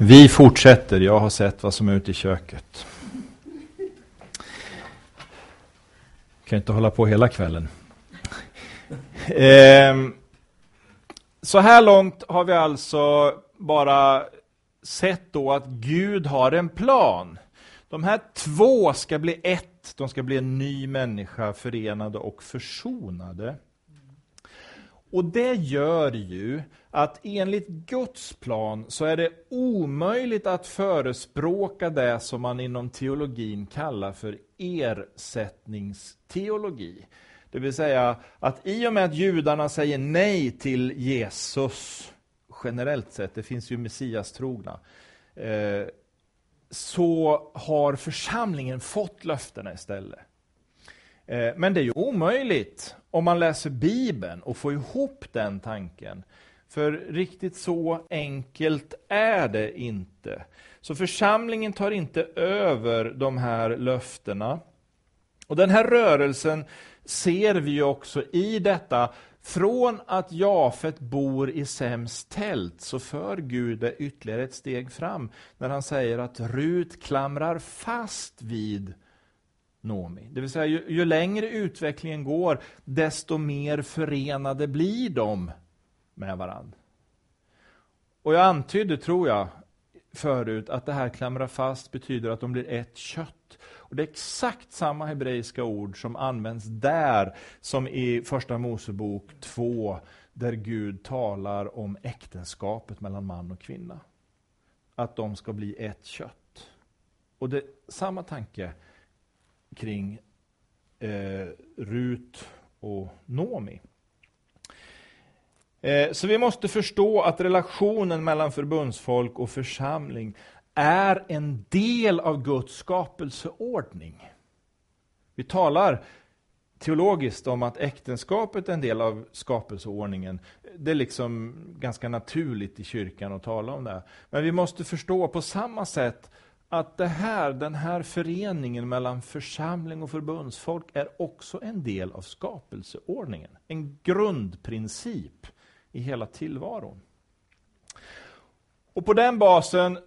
Vi fortsätter. Jag har sett vad som är ute i köket. Kan inte hålla på hela kvällen. Eh, så här långt har vi alltså bara sett då att Gud har en plan. De här två ska bli ett, de ska bli en ny människa, förenade och försonade. Och det gör ju att enligt Guds plan så är det omöjligt att förespråka det som man inom teologin kallar för ersättningsteologi. Det vill säga att i och med att judarna säger nej till Jesus, generellt sett, det finns ju messiastrogna, eh, så har församlingen fått löftena istället. Eh, men det är ju omöjligt om man läser Bibeln och får ihop den tanken. För riktigt så enkelt är det inte. Så församlingen tar inte över de här löftena. Och den här rörelsen ser vi också i detta. Från att Jafet bor i Sems tält så för Gud det ytterligare ett steg fram när han säger att Rut klamrar fast vid Nomi. Det vill säga ju, ju längre utvecklingen går desto mer förenade blir de med varandra. Och jag antydde, tror jag, förut att det här klamra fast betyder att de blir ett kött. Och Det är exakt samma hebreiska ord som används där som i Första Mosebok 2 där Gud talar om äktenskapet mellan man och kvinna. Att de ska bli ett kött. Och det är samma tanke kring eh, Rut och Nomi. Eh, så vi måste förstå att relationen mellan förbundsfolk och församling är en del av Guds skapelseordning. Vi talar teologiskt om att äktenskapet är en del av skapelseordningen. Det är liksom ganska naturligt i kyrkan att tala om det. Men vi måste förstå på samma sätt att det här, den här föreningen mellan församling och förbundsfolk är också en del av skapelseordningen. En grundprincip i hela tillvaron. Och på den basen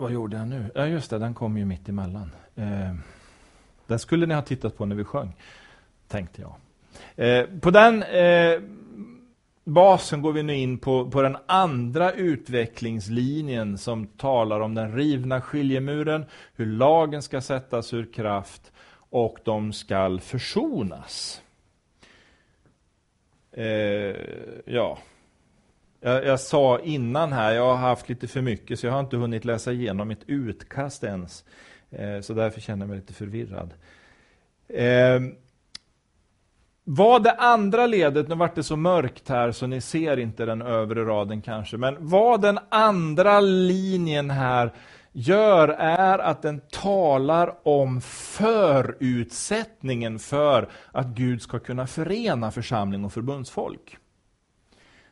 Vad gjorde jag nu? Ja just det, den kom ju mitt emellan. Eh, den skulle ni ha tittat på när vi sjöng, tänkte jag. Eh, på den eh, basen går vi nu in på, på den andra utvecklingslinjen som talar om den rivna skiljemuren, hur lagen ska sättas ur kraft och de skall försonas. Eh, ja, jag, jag, sa innan här, jag har haft lite för mycket så jag har inte hunnit läsa igenom mitt utkast ens. Eh, så därför känner jag mig lite förvirrad. Eh, vad det andra ledet, nu vart det så mörkt här så ni ser inte den övre raden kanske, men vad den andra linjen här gör är att den talar om förutsättningen för att Gud ska kunna förena församling och förbundsfolk.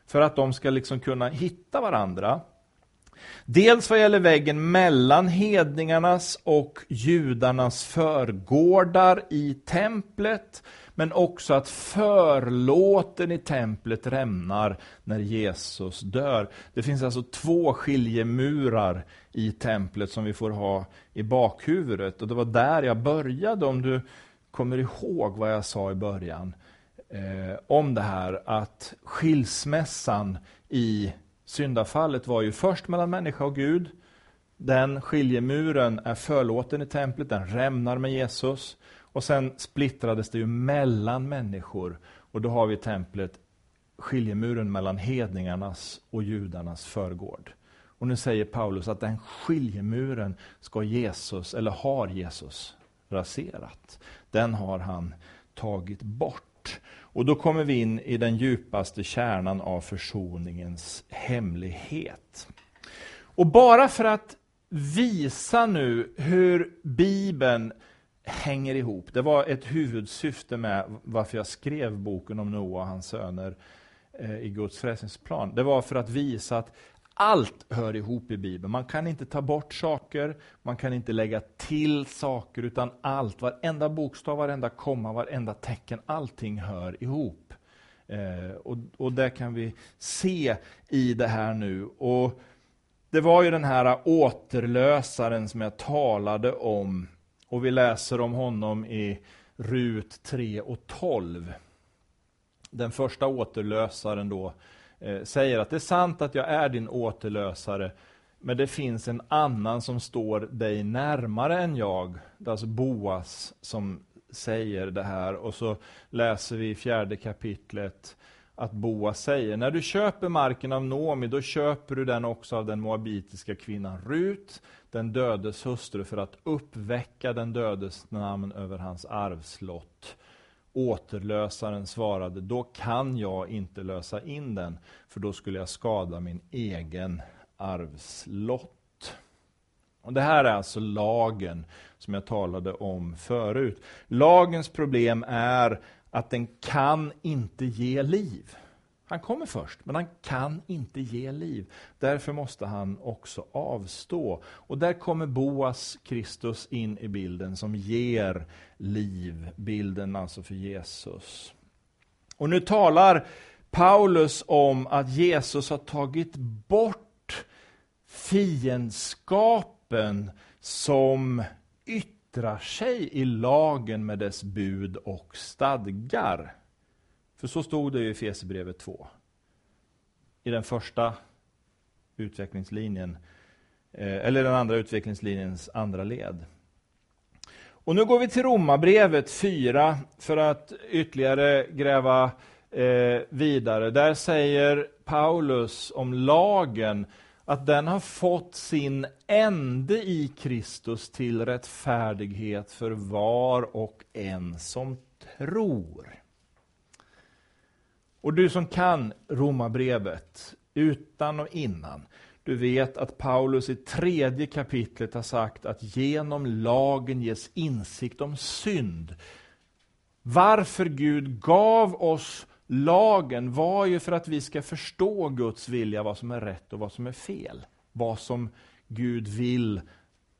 För att de ska liksom kunna hitta varandra. Dels vad gäller väggen mellan hedningarnas och judarnas förgårdar i templet, men också att förlåten i templet rämnar när Jesus dör. Det finns alltså två skiljemurar i templet som vi får ha i bakhuvudet. Och det var där jag började, om du kommer ihåg vad jag sa i början. Eh, om det här att skilsmässan i syndafallet var ju först mellan människa och Gud. Den skiljemuren är förlåten i templet, den rämnar med Jesus. Och sen splittrades det ju mellan människor. Och då har vi i templet skiljemuren mellan hedningarnas och judarnas förgård. Och nu säger Paulus att den skiljemuren ska Jesus, eller har Jesus raserat. Den har han tagit bort. Och då kommer vi in i den djupaste kärnan av försoningens hemlighet. Och bara för att visa nu hur Bibeln hänger ihop. Det var ett huvudsyfte med varför jag skrev boken om Noa och hans söner eh, i Guds frälsningsplan. Det var för att visa att allt hör ihop i Bibeln. Man kan inte ta bort saker, man kan inte lägga till saker, utan allt, varenda bokstav, varenda komma, varenda tecken, allting hör ihop. Eh, och, och det kan vi se i det här nu. Och Det var ju den här återlösaren som jag talade om. Och vi läser om honom i Rut 3 och 12. Den första återlösaren då eh, Eh, säger att det är sant att jag är din återlösare, men det finns en annan som står dig närmare än jag. Det är alltså Boas som säger det här. Och så läser vi i fjärde kapitlet att Boas säger, när du köper marken av Nomi, då köper du den också av den moabitiska kvinnan Rut, den dödes hustru, för att uppväcka den dödes namn över hans arvslott. Återlösaren svarade, då kan jag inte lösa in den, för då skulle jag skada min egen arvslott. Och Det här är alltså lagen som jag talade om förut. Lagens problem är att den kan inte ge liv. Han kommer först, men han kan inte ge liv. Därför måste han också avstå. Och där kommer Boas Kristus in i bilden som ger liv. Bilden alltså för Jesus. Och nu talar Paulus om att Jesus har tagit bort fiendskapen som yttrar sig i lagen med dess bud och stadgar. För så stod det i Fesebrevet 2. I den första utvecklingslinjen, eh, eller den andra utvecklingslinjens andra led. Och nu går vi till Romarbrevet 4 för att ytterligare gräva eh, vidare. Där säger Paulus om lagen att den har fått sin ände i Kristus till rättfärdighet för var och en som tror. Och du som kan Romarbrevet utan och innan, du vet att Paulus i tredje kapitlet har sagt att genom lagen ges insikt om synd. Varför Gud gav oss lagen var ju för att vi ska förstå Guds vilja, vad som är rätt och vad som är fel. Vad som Gud vill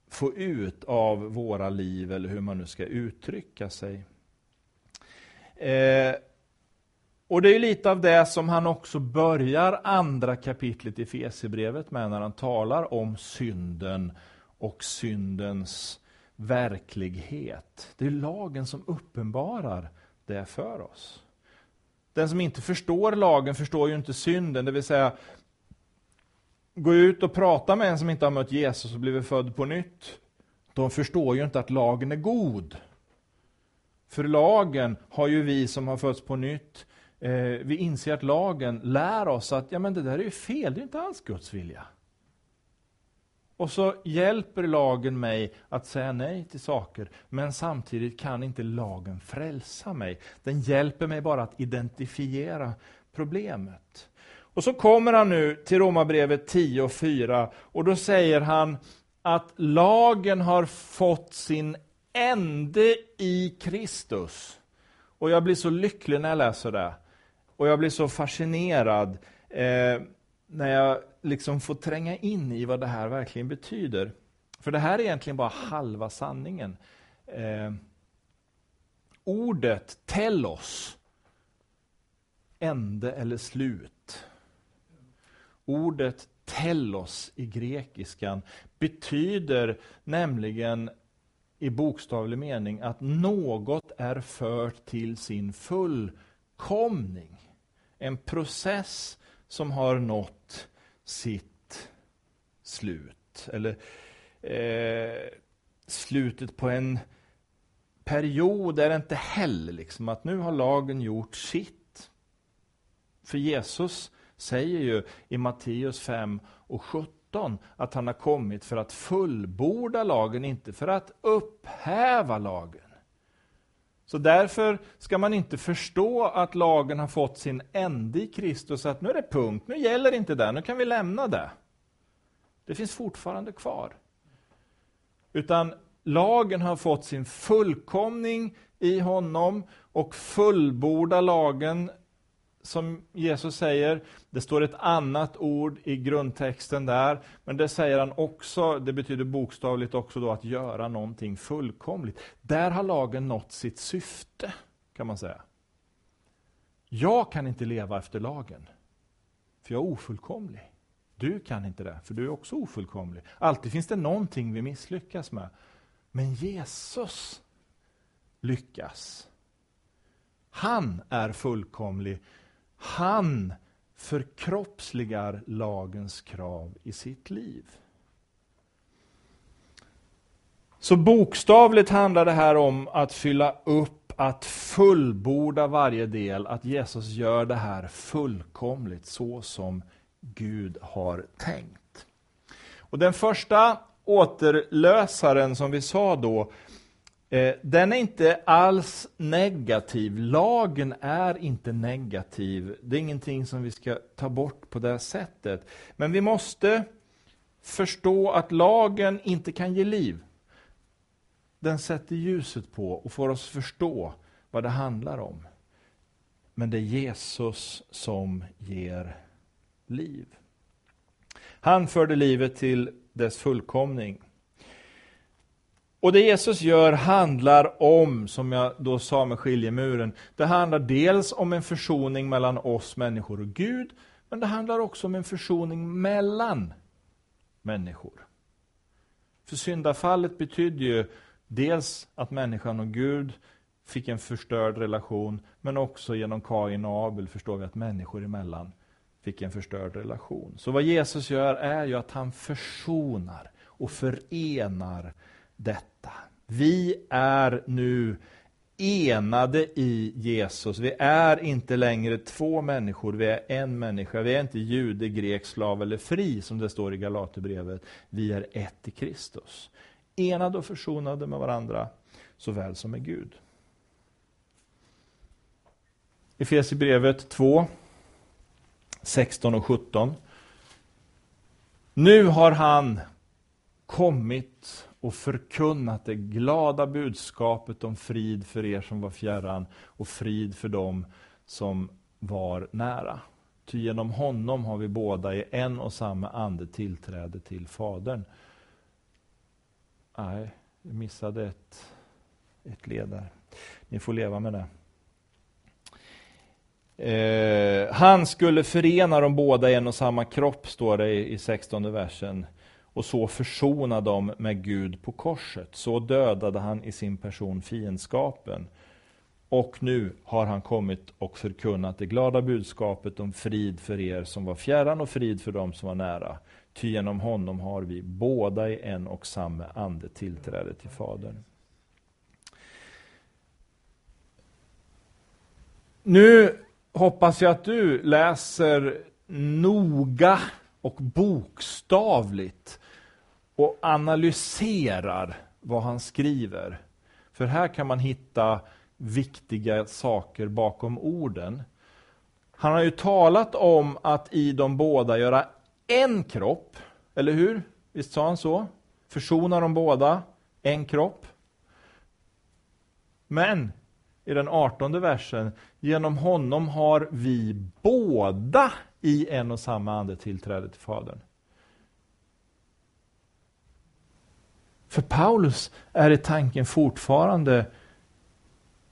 få ut av våra liv, eller hur man nu ska uttrycka sig. Eh, och det är lite av det som han också börjar andra kapitlet i Fesebrevet med, när han talar om synden och syndens verklighet. Det är lagen som uppenbarar det för oss. Den som inte förstår lagen förstår ju inte synden, det vill säga gå ut och prata med en som inte har mött Jesus och blivit född på nytt. De förstår ju inte att lagen är god. För lagen har ju vi som har fötts på nytt, eh, vi inser att lagen lär oss att ja, men det där är ju fel, det är inte alls Guds vilja. Och så hjälper lagen mig att säga nej till saker, men samtidigt kan inte lagen frälsa mig. Den hjälper mig bara att identifiera problemet. Och så kommer han nu till Romarbrevet 10 och 4 och då säger han att lagen har fått sin ände i Kristus. Och jag blir så lycklig när jag läser det. Och jag blir så fascinerad eh, när jag liksom får tränga in i vad det här verkligen betyder. För det här är egentligen bara halva sanningen. Eh, ordet tellos, ände eller slut. Ordet tellos i grekiskan betyder nämligen i bokstavlig mening att något är fört till sin fullkomning. En process som har nått sitt slut. Eller eh, slutet på en period är det inte heller liksom att nu har lagen gjort sitt. För Jesus säger ju i Matteus 5 och 17 att han har kommit för att fullborda lagen, inte för att upphäva lagen. Så därför ska man inte förstå att lagen har fått sin ände i Kristus, att nu är det punkt, nu gäller inte det, nu kan vi lämna det. Det finns fortfarande kvar. Utan lagen har fått sin fullkomning i honom och fullborda lagen som Jesus säger. Det står ett annat ord i grundtexten där, men det säger han också, det betyder bokstavligt också då att göra någonting fullkomligt. Där har lagen nått sitt syfte, kan man säga. Jag kan inte leva efter lagen, för jag är ofullkomlig. Du kan inte det, för du är också ofullkomlig. Alltid finns det någonting vi misslyckas med. Men Jesus lyckas. Han är fullkomlig. Han förkroppsligar lagens krav i sitt liv. Så bokstavligt handlar det här om att fylla upp, att fullborda varje del, att Jesus gör det här fullkomligt så som Gud har tänkt. Och Den första återlösaren som vi sa då, eh, den är inte alls negativ. Lagen är inte negativ. Det är ingenting som vi ska ta bort på det sättet. Men vi måste förstå att lagen inte kan ge liv. Den sätter ljuset på och får oss förstå vad det handlar om. Men det är Jesus som ger liv. Han förde livet till dess fullkomning. Och det Jesus gör handlar om, som jag då sa med skiljemuren, det handlar dels om en försoning mellan oss människor och Gud, men det handlar också om en försoning mellan människor. För syndafallet betydde ju dels att människan och Gud fick en förstörd relation, men också genom Kain och Abel förstår vi att människor emellan fick en förstörd relation. Så vad Jesus gör är ju att han försonar och förenar detta. Vi är nu enade i Jesus. Vi är inte längre två människor, vi är en människa. Vi är inte jude, grek, slav eller fri som det står i Galaterbrevet. Vi är ett i Kristus. Enade och försonade med varandra såväl som med Gud. Efesierbrevet 2 16 och 17. Nu har han kommit och förkunnat det glada budskapet om frid för er som var fjärran och frid för dem som var nära. Ty genom honom har vi båda i en och samma ande tillträde till Fadern. Nej, jag missade ett, ett led där. Ni får leva med det. Eh, han skulle förena dem båda i en och samma kropp, står det i, i 16 versen. Och så försona dem med Gud på korset. Så dödade han i sin person fiendskapen. Och nu har han kommit och förkunnat det glada budskapet om frid för er som var fjärran och frid för dem som var nära. Ty genom honom har vi båda i en och samma ande tillträde till Fadern. Nu hoppas jag att du läser noga och bokstavligt och analyserar vad han skriver. För här kan man hitta viktiga saker bakom orden. Han har ju talat om att i de båda göra en kropp, eller hur? Visst sa han så? Försona de båda, en kropp. Men i den artonde versen, genom honom har vi båda i en och samma ande tillträde till Fadern. För Paulus är i tanken fortfarande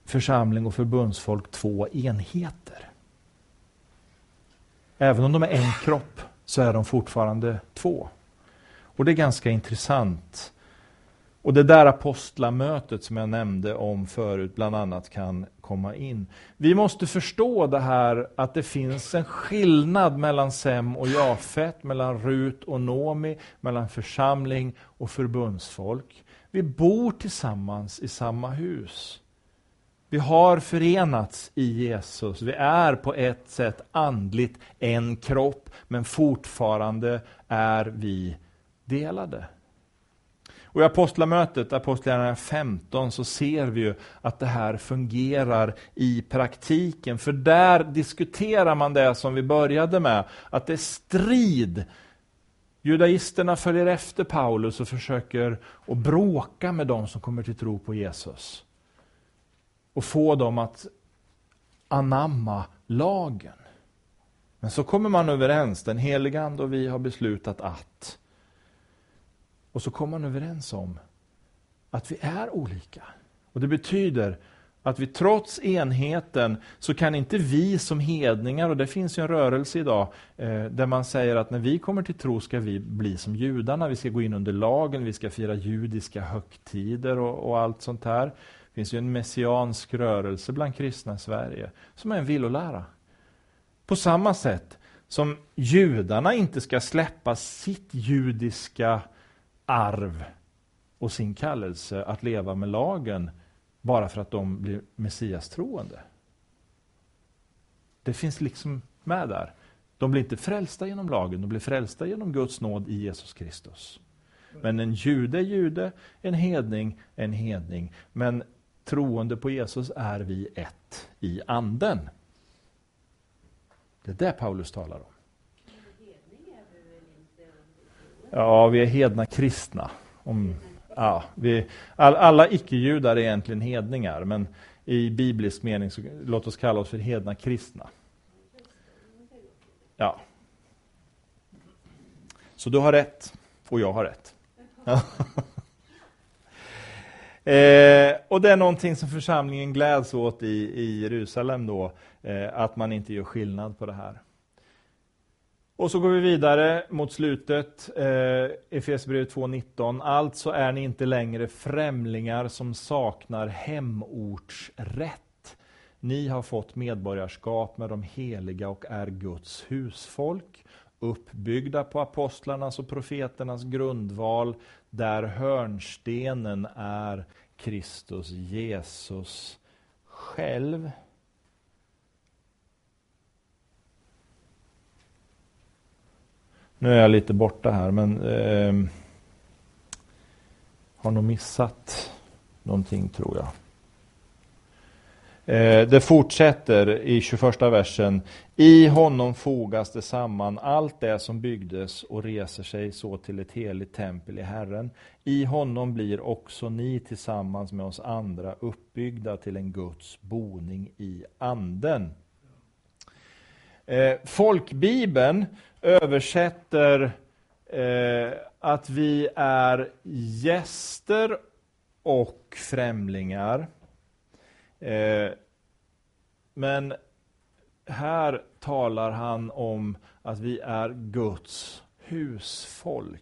församling och förbundsfolk två enheter. Även om de är en kropp så är de fortfarande två. Och det är ganska intressant och det där apostlamötet som jag nämnde om förut bland annat kan komma in. Vi måste förstå det här att det finns en skillnad mellan Sem och Jafet, mellan Rut och Nomi, mellan församling och förbundsfolk. Vi bor tillsammans i samma hus. Vi har förenats i Jesus. Vi är på ett sätt andligt en kropp, men fortfarande är vi delade. Och I Apostlamötet, Apostlagärningarna 15, så ser vi ju att det här fungerar i praktiken. För där diskuterar man det som vi började med, att det är strid. Judaisterna följer efter Paulus och försöker att bråka med de som kommer till tro på Jesus. Och få dem att anamma lagen. Men så kommer man överens, den heliga Ande och vi har beslutat att och så kom man överens om att vi är olika. Och Det betyder Att vi trots enheten så kan inte vi som hedningar, och det finns ju en rörelse idag, eh, där man säger att när vi kommer till tro ska vi bli som judarna, vi ska gå in under lagen, vi ska fira judiska högtider och, och allt sånt här. Det finns ju en messiansk rörelse bland kristna i Sverige, som är en villolära. På samma sätt som judarna inte ska släppa sitt judiska arv och sin kallelse att leva med lagen bara för att de blir Messias troende. Det finns liksom med där. De blir inte frälsta genom lagen, de blir frälsta genom Guds nåd i Jesus Kristus. Men en jude är jude, en hedning en hedning. Men troende på Jesus är vi ett i anden. Det är det Paulus talar om. Ja, vi är hedna kristna. Om, ja, vi, all, alla icke-judar är egentligen hedningar, men i biblisk mening så låt oss kalla oss för hedna kristna. Ja. Så du har rätt, och jag har rätt. eh, och det är någonting som församlingen gläds åt i, i Jerusalem då, eh, att man inte gör skillnad på det här. Och så går vi vidare mot slutet, eh, Efesierbrevet 2.19. Alltså är ni inte längre främlingar som saknar hemortsrätt. Ni har fått medborgarskap med de heliga och är Guds husfolk, uppbyggda på apostlarnas och profeternas grundval, där hörnstenen är Kristus Jesus själv. Nu är jag lite borta här, men eh, har nog missat någonting tror jag. Eh, det fortsätter i 21 versen. I honom fogas det samman allt det som byggdes och reser sig så till ett heligt tempel i Herren. I honom blir också ni tillsammans med oss andra uppbyggda till en Guds boning i anden. Eh, folkbibeln översätter eh, att vi är gäster och främlingar. Eh, men här talar han om att vi är Guds husfolk.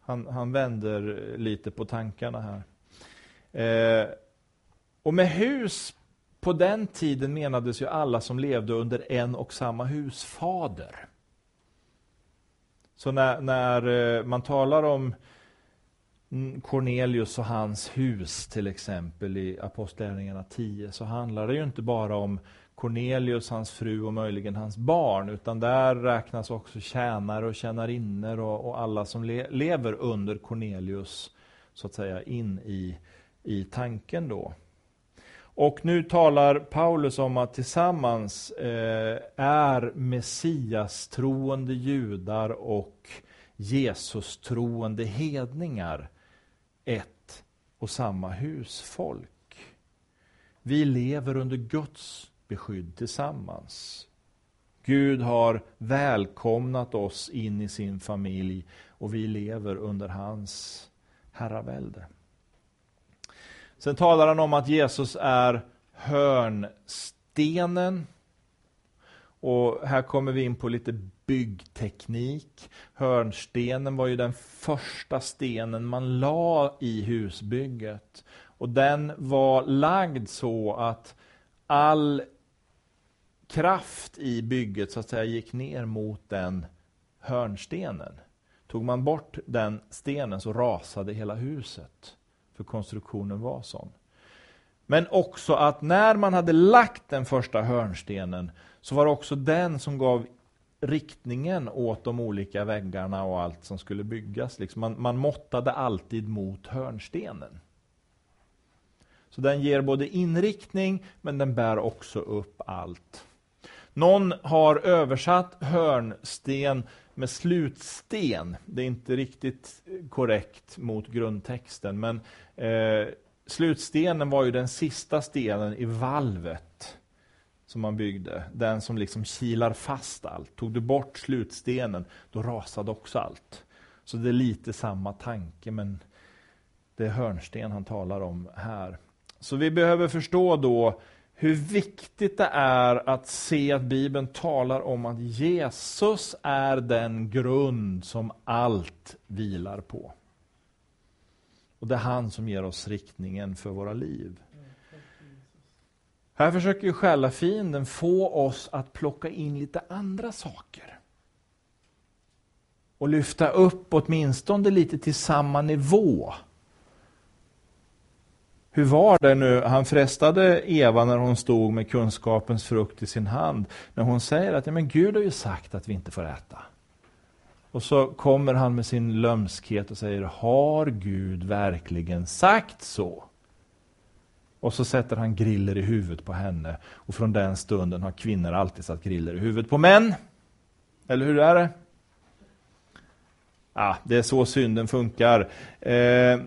Han, han vänder lite på tankarna här. Eh, och med hus på den tiden menades ju alla som levde under en och samma husfader. Så när, när eh, man talar om mm, Cornelius och hans hus till exempel i Apostlagärningarna 10 så handlar det ju inte bara om Cornelius, hans fru och möjligen hans barn utan där räknas också tjänare och tjänarinnor och, och alla som le, lever under Cornelius så att säga in i, i tanken då. Och nu talar Paulus om att tillsammans eh, är Messias troende judar och Jesus troende hedningar ett och samma husfolk. Vi lever under Guds beskydd tillsammans. Gud har välkomnat oss in i sin familj och vi lever under hans herravälde. Sen talar han om att Jesus är hörnstenen. Och här kommer vi in på lite byggteknik. Hörnstenen var ju den första stenen man la i husbygget. Och den var lagd så att all kraft i bygget så att säga gick ner mot den hörnstenen. Tog man bort den stenen så rasade hela huset för konstruktionen var sån. Men också att när man hade lagt den första hörnstenen så var det också den som gav riktningen åt de olika väggarna och allt som skulle byggas. Liksom man, man måttade alltid mot hörnstenen. Så den ger både inriktning men den bär också upp allt. Någon har översatt hörnsten med slutsten. Det är inte riktigt korrekt mot grundtexten, men eh, slutstenen var ju den sista stenen i valvet som man byggde. Den som liksom kilar fast allt. Tog du bort slutstenen, då rasade också allt. Så det är lite samma tanke, men det är hörnsten han talar om här. Så vi behöver förstå då hur viktigt det är att se att Bibeln talar om att Jesus är den grund som allt vilar på. Och det är han som ger oss riktningen för våra liv. Här försöker ju själva fienden få oss att plocka in lite andra saker. Och lyfta upp åtminstone lite till samma nivå. Hur var det nu, han frestade Eva när hon stod med kunskapens frukt i sin hand. När hon säger att ja, men Gud har ju sagt att vi inte får äta. Och så kommer han med sin lömskhet och säger, har Gud verkligen sagt så? Och så sätter han griller i huvudet på henne. Och från den stunden har kvinnor alltid satt griller i huvudet på män. Eller hur är det? Ja, det är så synden funkar. Eh,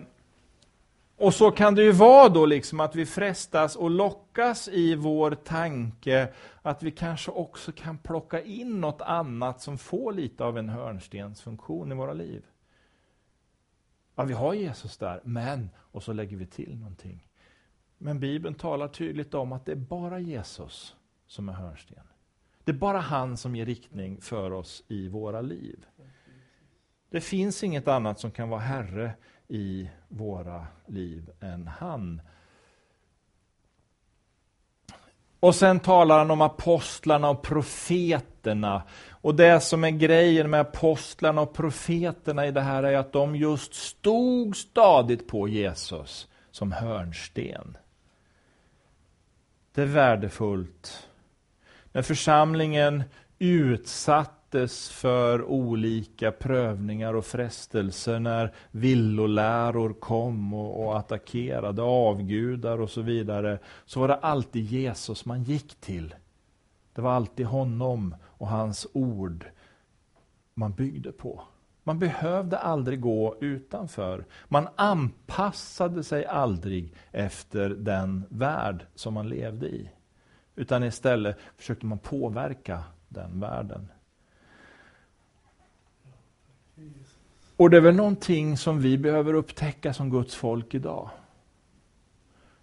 och så kan det ju vara då liksom att vi frestas och lockas i vår tanke att vi kanske också kan plocka in något annat som får lite av en hörnstensfunktion i våra liv. Ja, vi har Jesus där, men, och så lägger vi till någonting. Men Bibeln talar tydligt om att det är bara Jesus som är hörnsten. Det är bara han som ger riktning för oss i våra liv. Det finns inget annat som kan vara Herre i våra liv än han. Och sen talar han om apostlarna och profeterna. Och det som är grejen med apostlarna och profeterna i det här är att de just stod stadigt på Jesus som hörnsten. Det är värdefullt. När församlingen utsattes för olika prövningar och frestelser, när villoläror kom och, och attackerade avgudar och så vidare, så var det alltid Jesus man gick till. Det var alltid honom och hans ord man byggde på. Man behövde aldrig gå utanför. Man anpassade sig aldrig efter den värld som man levde i. Utan istället försökte man påverka den världen. Och det är väl någonting som vi behöver upptäcka som Guds folk idag.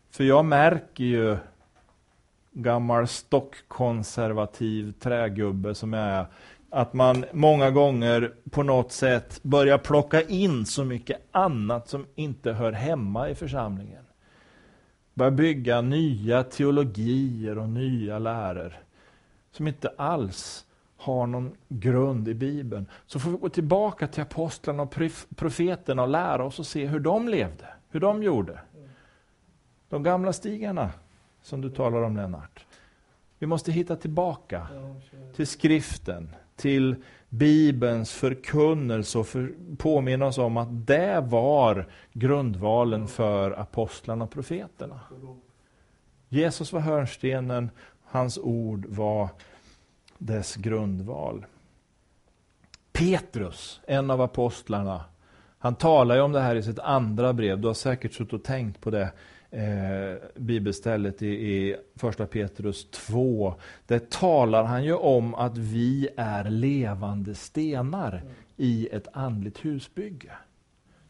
För jag märker ju, gammal stockkonservativ trägubbe som jag är, att man många gånger på något sätt börjar plocka in så mycket annat som inte hör hemma i församlingen. Börjar bygga nya teologier och nya läror som inte alls har någon grund i Bibeln. Så får vi gå tillbaka till apostlarna och profeterna och lära oss och se hur de levde, hur de gjorde. De gamla stigarna som du talar om Lennart. Vi måste hitta tillbaka till skriften, till Bibelns förkunnelse och för, påminna oss om att det var grundvalen för apostlarna och profeterna. Jesus var hörnstenen, hans ord var dess grundval. Petrus, en av apostlarna, han talar ju om det här i sitt andra brev. Du har säkert suttit och tänkt på det eh, bibelstället i, i första Petrus 2. Där talar han ju om att vi är levande stenar i ett andligt husbygge.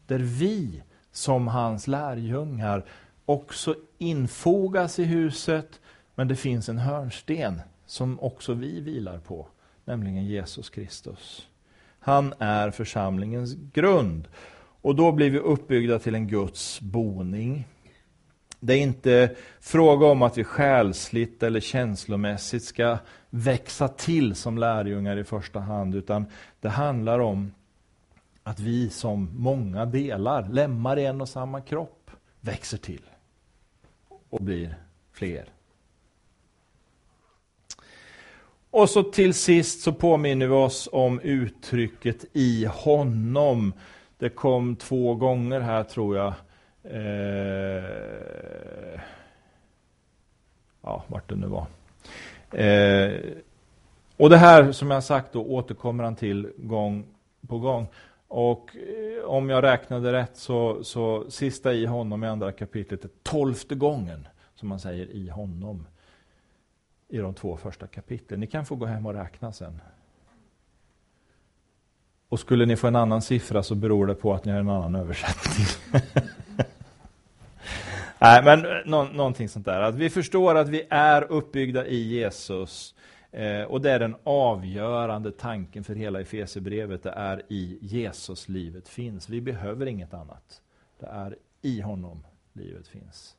Där vi som hans lärjungar också infogas i huset, men det finns en hörnsten som också vi vilar på, nämligen Jesus Kristus. Han är församlingens grund. Och då blir vi uppbyggda till en Guds boning. Det är inte fråga om att vi själsligt eller känslomässigt ska växa till som lärjungar i första hand, utan det handlar om att vi som många delar, lemmar i en och samma kropp, växer till och blir fler. Och så till sist så påminner vi oss om uttrycket i honom. Det kom två gånger här tror jag. Eh, ja, vart det nu var. Eh, och det här som jag sagt då återkommer han till gång på gång. Och eh, om jag räknade rätt så, så sista i honom i andra kapitlet är tolfte gången som man säger i honom i de två första kapitlen. Ni kan få gå hem och räkna sen. Och skulle ni få en annan siffra så beror det på att ni har en annan översättning. Nej, men nå någonting sånt där. Att vi förstår att vi är uppbyggda i Jesus. Eh, och det är den avgörande tanken för hela Efesierbrevet. Det är i Jesus livet finns. Vi behöver inget annat. Det är i honom livet finns.